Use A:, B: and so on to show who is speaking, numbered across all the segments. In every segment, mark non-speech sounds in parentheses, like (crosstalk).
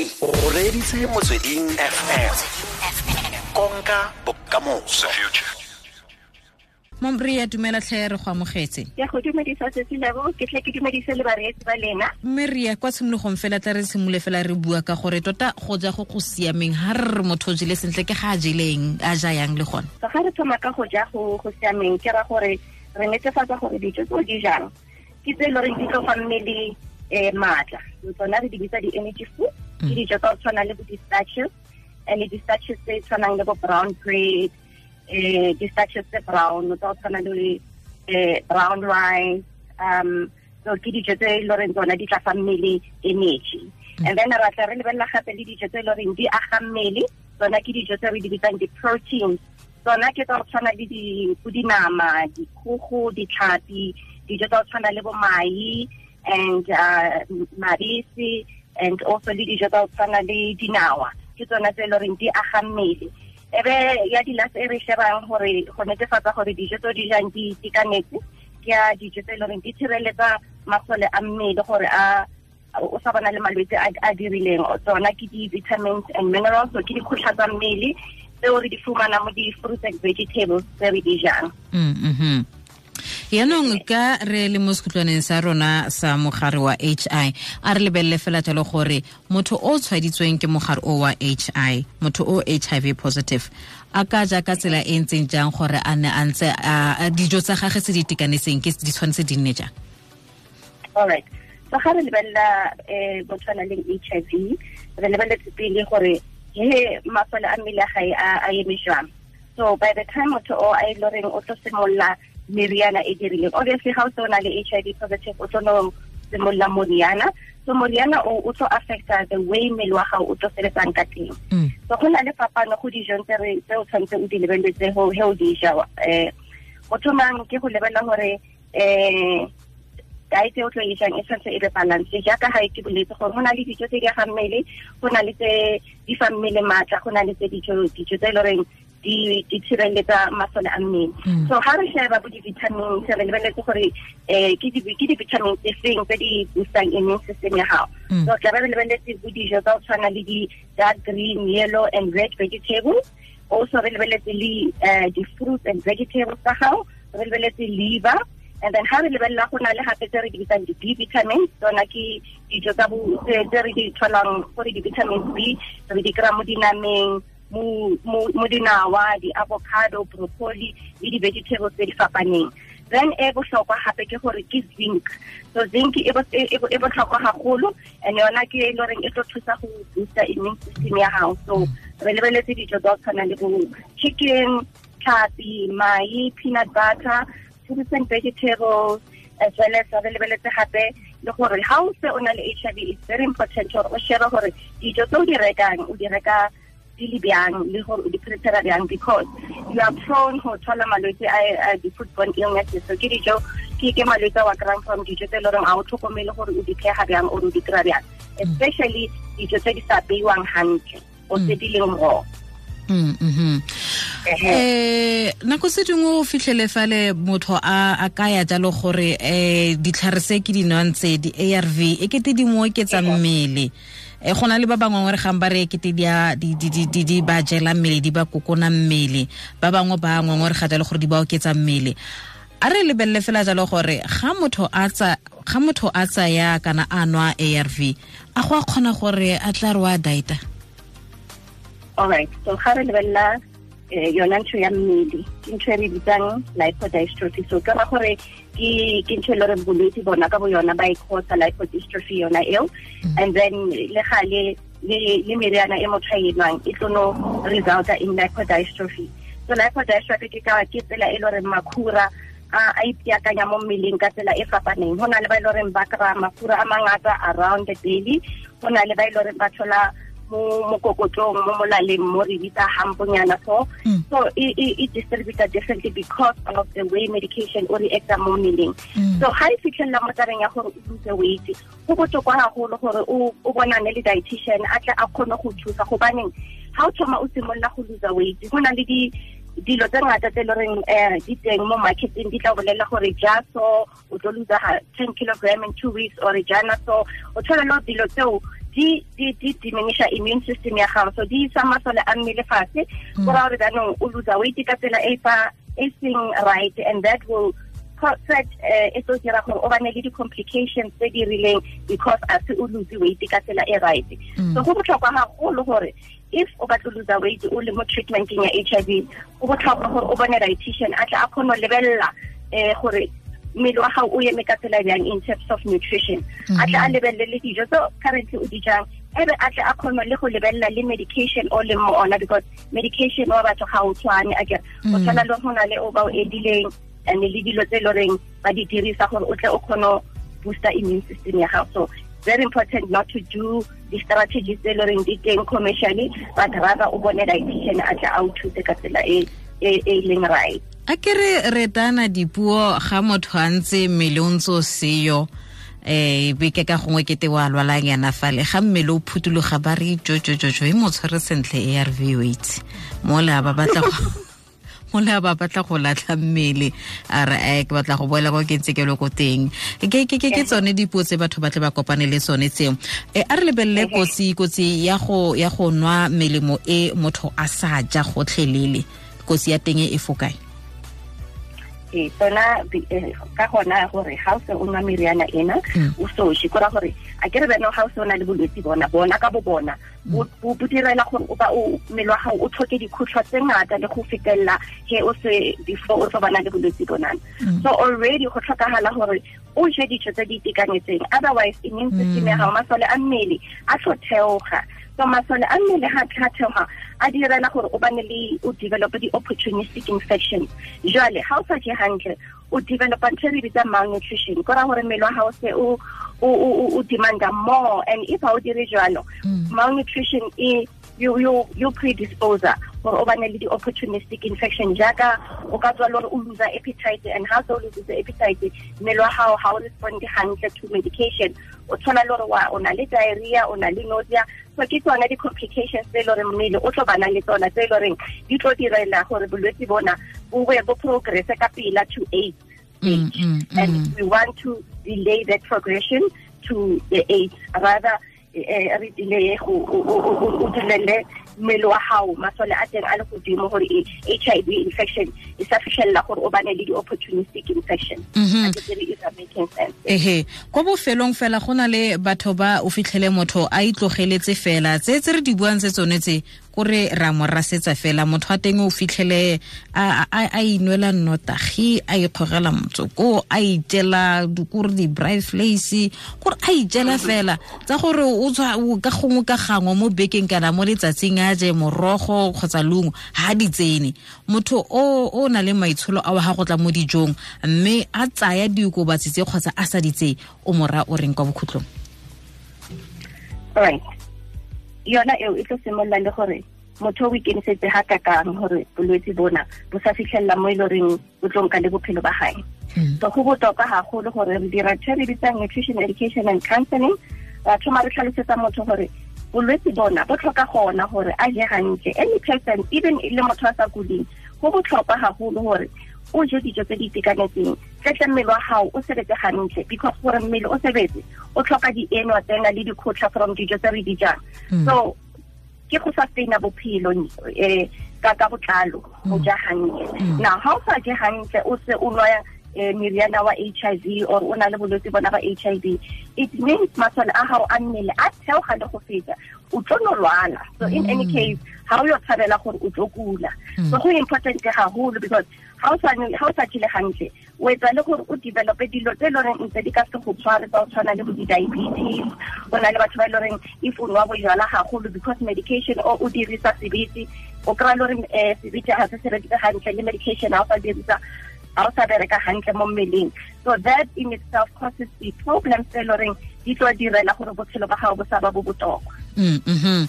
A: o reditse motsweding fm konka bokamoso.
B: Dumela tlhe re go amogetse.
C: Ke go dumedisa setsilebo ke tle ke dumedise le bareetsi ba lena.
B: Mme ria kwa tshimologong fela tla re tshimole fela re bua ka gore tota go ja go go siameng ga re re motho o jele sentle ke ga a jeleng a ja yang le gone?
C: Ga re thoma ka go ja go go siameng ke ra gore re netefatsa gore dijo tse o di jang ke tse e le goreng di tlo fa mmele um maatla. Tsona re di bitsa di-energy food ke dijo tsa go tshwana le bo di-starches and di-starches tse tshwanang le bo brown bread eh di-starches tse brown tsa go tshwana le eh brown rice um so ke dijo tse e tsona di tla fa mmele energy. And then ra tla re lebelela gape le dijo tse e di aga mmele tsona ke dijo tse re di bitsang di-proteins tsona ke tsa go tshwana le dinama dikgogo ditlhapi dijo tsa go tshwana le bo mai and uh, mabese and also le dijo tsa go tshwana le dinawa. Ke tsona tse e di aga mmele. Ebe ya dilase e re shebang gore go netefatsa gore dijo tse di jang di itekanetse ke ya dijo tse e le di tshireletsa masole a mmele gore a o sa bona le malwetse a dirileng. Tsona ke di-vitamins and minerals so ke dikgotlha tsa mmele tseo re di fumana mo di-fruits and vegetables tse re di jang mm, mm-hmm.
B: Yaanong ka re le mo sekhutlwaneng sa rona sa mogare wa h i a re lebelele fela jalo gore motho o tshwaditsweng ke mogare o wa h i motho o h i v positive a ka ja ka tsela e ntseng jang gore a ne a ntse dijo tsa gage tse di itekanetseng ke di tshwanetse di nne jang?
C: Alright so ga re lebelela um motho a nang le h i v re lebeletse pele gore he masole a mmele a gae a eme jwang. So by the time motho o a e le goreng o tlo simolola meriana e dirileng obviously ga o se o na le h i positive o tlo no simolola moriana so moriana o o tlo affecta the way mmele wa gago o tlo sebetsang ka teng so go na le fapano go dijong tse o tshwanetse o di lebeletse he o di ja um motho mang ke go lebelela gore um diet o tlo e jang e tshwanetse e be balance jaaka ga ke boletse gore go na le dijo tse di agang mmele go na le tse di fa mmele maatla go na le tse dijo tse e le goreng di di tshireletsa masole a mmele. Mm. So ga re sheba bo di-vitamins re lebeletse gore um eh, ke di-vitamin tse feng tse di boostang immune system ya gago mm. so tla re lebeletse bo dijo tsa go tshwana le di-dark green yellow and red vegetables. Also re lebeletse le eh, di-fruits and vegetables tsa gago re lebeletse liver. And then ha re lebelela go na le gape tse re di bitsang di-b vitamins tsona ke dijo tse re di tholang gore di-vitamins b re di kry-a mo dinameng mo dinawa di-avocado broccoli le di-vegetables tse di fapaneng. Then e botlhokwa gape ke gore ke zinc. So zinc e botlhokwa gagolo and yona ke e le e tlo thusa go booster immune system ya so re lebeletse dijo tsa go tshwana le chicken tlhapi mai peanut butter fruits and vegetables as well as re lebeletse gape le gore ga o se o na le h i v it's very important gore o shebe gore dijo tse o di rekang o di reka di le bjang le gore di prepare bjang because you are prone go thola malwetse a di-foodborne illnesses so ke dijo ke ke malwetse a wa kry-ang from dijo tse e le goreng a o tlhokomele gore o di phega bjang or o di kry-a bjang. Especially dijo tse di sa beiwang hantle o tse di leng raw.
B: Um nako se dingwe o fitlhele fale motho a a kaya jalo gore um ditlhare se ke di nwang tse di-a r v e kete di mo oketsa mmele. um go na le ba bangwe re gang ba re ekete di ba jela mmele di ba kokona mmele. Ba bangwe ba ngwangwe re ga jalo gore di ba oketsa mmele. A re lebelele fela jalo gore ga motho a tsaya kana a nwa a r v a go a kgona gore a tla re wa dieta
C: alright so ga re lebelela yona ntho ya mmele ke ntho e re bitsang lipodystrophy so ke ra gore ke ntsho e le goreng bolwetse bona ka bo yona ba e causa lipodystrophy yona eo. And then le gale le meriana e motho a enwang e tlono resulta in lipodystrophy so lipodystrophy ke ka ke tsela e le gore makhura a ipiakanya mo mmeleng ka tsela e fapaneng. Go na le ba e le goreng ba kry-a mafura a mangata around the daily. Go na le ba e le goreng ba thola mo mokokotong mo molaleng mo re bitsa hamponyana so. So e distributa differently because of the way medication o reacta mo mmeleng. So ga e fitlhelela mo tabeng ya gore o lose weight go botlhokwa gagolo gore o bonane le dietitian a tle a kgone go thusa. Gobaneng ga o thoma o simolola go lose weight go na le di dilo tse ngata tse le um di teng mo marketing di tla bolela gore ja so o tlo losa ten kilogram in two weeks or jana so. O dilo tseo di di di diminisha immune system ya gago so di isa masole a mmele fatshe
B: Mm.
C: go raya gore jaanong o lose weight ka tsela e fa e seng right and that will cause uh, e tlo dira gore o bane le di-complications tse di rileng because a se o lose weight ka tsela e right
B: Mm.
C: so go botlhokwa gagolo gore if o batla o lose weight o le mo treatmenting ya h i v go botlhokwa gore o bone dietitian a tla a kgone go lebelela um gore mmele wa gago o eme ka tsela bjang in terms of nutrition? A tla a lebelele le dijo tse currently o di jang? Ebe a tle a kgone le go lebelela le medication o leng mo ona because medication wa batho ga o tshwane a kere. O
B: Mm.
C: tshwana le go na le o ba o edileng and le dilo tse le goreng ba di dirisa gore o tle o kgone booster immune system ya gago. So very important not to do the strategies tse le goreng di teng commercially but rather o bone dietitian a tle a o thuse ka tsela e leng right
B: a ke re retana dipuo ga motho a ntse mmele o ntse o seyo. Um beke ka gongwe kete wa lwalang yana fale. Ga mmele o phutologa ba re jojojojo e mo tshwere sentle a r v weight mole a ba batla (laughs) mole a ba batla go latlha mmele a re e ke batla go boela ko ke ntse ke le ko teng ke tsone dipuo tse batho ba tle ba kopane le tsone tseo. E a re lebelele kotsi kotsi ya go nwa melemo e motho a sa ja gotlhelele. Kotsi ya teng e fokae
C: e tsona eh, ka gona gore ga o se o nwa meriana ena
B: Mm.
C: o soše kora gore a ke re bena ga o se o na le bolwetse bona bona ka bo bona. Bo bo- direla gore o ba o mmele wa gago o tlhoke dikhutlhwa tse ngata le go fetelela he o se before o tlo bana le bolwetse bonana
B: Mm.
C: so already go tlhokagala gore o je dijo tse di itekanetseng otherwise immune system ya gago masole a mmele a tlo theoga so masole a mmele ga ga theoga a direla gore o bane le o develop di-opportunistic infections jwale ga o sa je gantle o developa ntho re bitsa malnutrition? Ko raya gore mmele wa gago se o demanda more? And if ha o dire jwalo
B: Mm.
C: malnutrition e you you you predisposer gore o bane le di-opportunistic infection jaaka o ka tswa le gore o loser appetite and ha se o losetse appetite mmele wa gago ga o responde gantle to medication. O tshwana le gore o na le diarrhea o na le nausea so ke tsona di-complications tse e le gore mmele o tlo bana le tsona tse e le goreng di tlo direla gore bolwetse bona bo be bo progresse ka pela to AIDS
B: Mm,
C: stage
B: mm,
C: and
B: mm.
C: we want to delay that progression to the AIDS rather eh, re delay go o- dilele mmele wa gago masole a teng a le godimo gore e- h i v infection e sa fitlhelela gore o bane le di-opportunistic infection.
B: Mhm.
C: sense.
B: Ehe kwa bofelong fela go na le batho ba o fitlhele motho a itlogeletse fela. Tse tse re di buang tse tsone tse kore ra mo rasetsa fela. Motho a teng o fitlhele a inwela nnotagi a ikgogela motsoko a itela kore di-briflace flace kore a ijela fela. Tsa gore ka gongwe ka gangwe mo bekeng kana mo letsatsing a je morogo kgotsa leungo ga di tsene. Motho o o na le maitsholo a ga go tla mo dijong mme a tsaya diokobatsi tse kgotsa a sa di tseye o mora o reng kwa bokhutlong?
C: Right. Yona eo e tlo simolola le gore motho o ikemisetse ga kakang gore bolwetse bona bo sa fitlhelela mo e le goreng bo tlo nka le bophelo ba gae so go botoka gagolo gore re dira ntho tsa nutrition education and counseling. Ra thoma re tlhalosetsa motho gore bolwetse bona bo tlhoka gona gore a je gantle any person even le motho a sa kuding go botlhokwa gagolo gore o je dijo tse di itekanetseng tletle mmele wa gago o sebetse gantle because gore mmele o sebetse o tlhoka dienwa tsena le dikgotlha from dijo tse re di jang
B: Mm.
C: so ke go sustaina bophelo um ka botlalo go ja gantle
B: Mm.
C: now ga o sa je gantle o se o eh, meriana wa h i v or o na le bolwetse bona ba h i v it means masole a gago a mmele a theoga le go feta o tlo no lwala so in any
B: Mm.
C: case ga o yo tshabela gore o tlo kula
B: Mm.
C: so go important gagolo because ga o sa ga o sa jele gantle o etsa le gore o develope dilo tse e le ntse di ka se go tshware tsa o tshwana le bo di-diabetes o na le batho ba e le goreng if o nwa bojalwa gagolo because medication o o dirisa sebete o kry-a le gore um sebete ga se se rekile gantle le medication ga o sa dirisa ga o sa bereka mo mmeleng. So that in itself causes the problems tse e le goreng di tlo direla gore botshelo ba gago bo sa ba bo botokwa
B: Mm, mhm.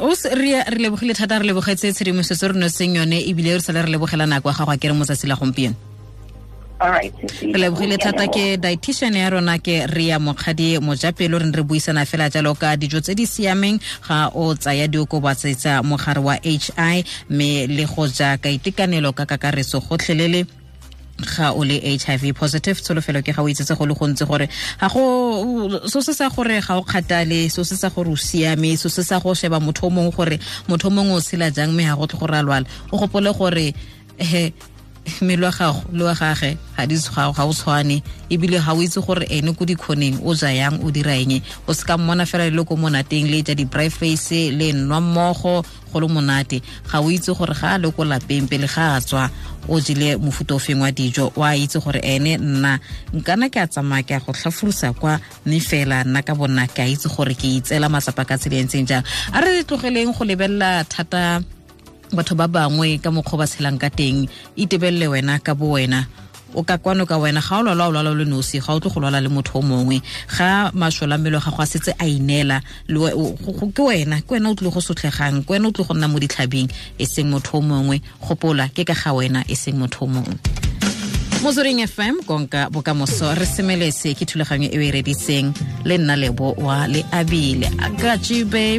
B: O se- re lebogile thata re lebogetse tshedimosetso re noseng yone ebile re sale re lebogela nako ya gago a kere mo tsatsi la gompieno re lebogile thata ke dietitian ya rona ke ria mokgadi mojapelo re re buisana fela jalo ka dijo tse di siameng. Ga o tsaya diokobatsetsa mogare wa h i mme le go ja ka itekanelo ka kakaretso gotlhelele. Ga o le hiv positive tsholofelo ke ga o itsetse go le gontsi gore ga go so se sa gore ga o kgatale so se sa gore o siame so se sa go sheba motho o mongwe gore motho o mongwe o tshela jang mme ga go tle gore a lwala o gopole gore he (laughs) gago le wa gage ga o tshwane. Ebile ga o itse gore ene ko dikgoneng o ja yang o dira eng? O se ka mmona fela le ko monateng le ja di-bry face le nwa mmogo go le monate. Ga o itse gore ga a le ko lapeng pele ga a tswa o jele mofuta o wa dijo o a itse gore ene nna nkana ke a tsamaya ke a go tlhafolosa kwa mme fela nna ka bonna ke a itse gore ke itseela matsapa ka tsela e ntseng jang. A re tlogeleng go lebelela thata batho ba bangwe ka mokgwa ba tshelang ka teng. Itebelele wena ka bo wena. O ka kwano ka wena. Ga o lwala o lwala le nosi ga o tlo go lwala le motho o mongwe. Ga mašola mmele wa gago a setse a ineela ke wena ke wena o tlile go sotlhegang ke wena o tlile go nna mo ditlhabing e seng motho o mongwe. Gopola ke ka ga wena e seng motho o mongwe. Motsweding fm konka bokamoso re semeletse ke thulaganyo e o e reditseng le nna lebo wa le abile. I got babe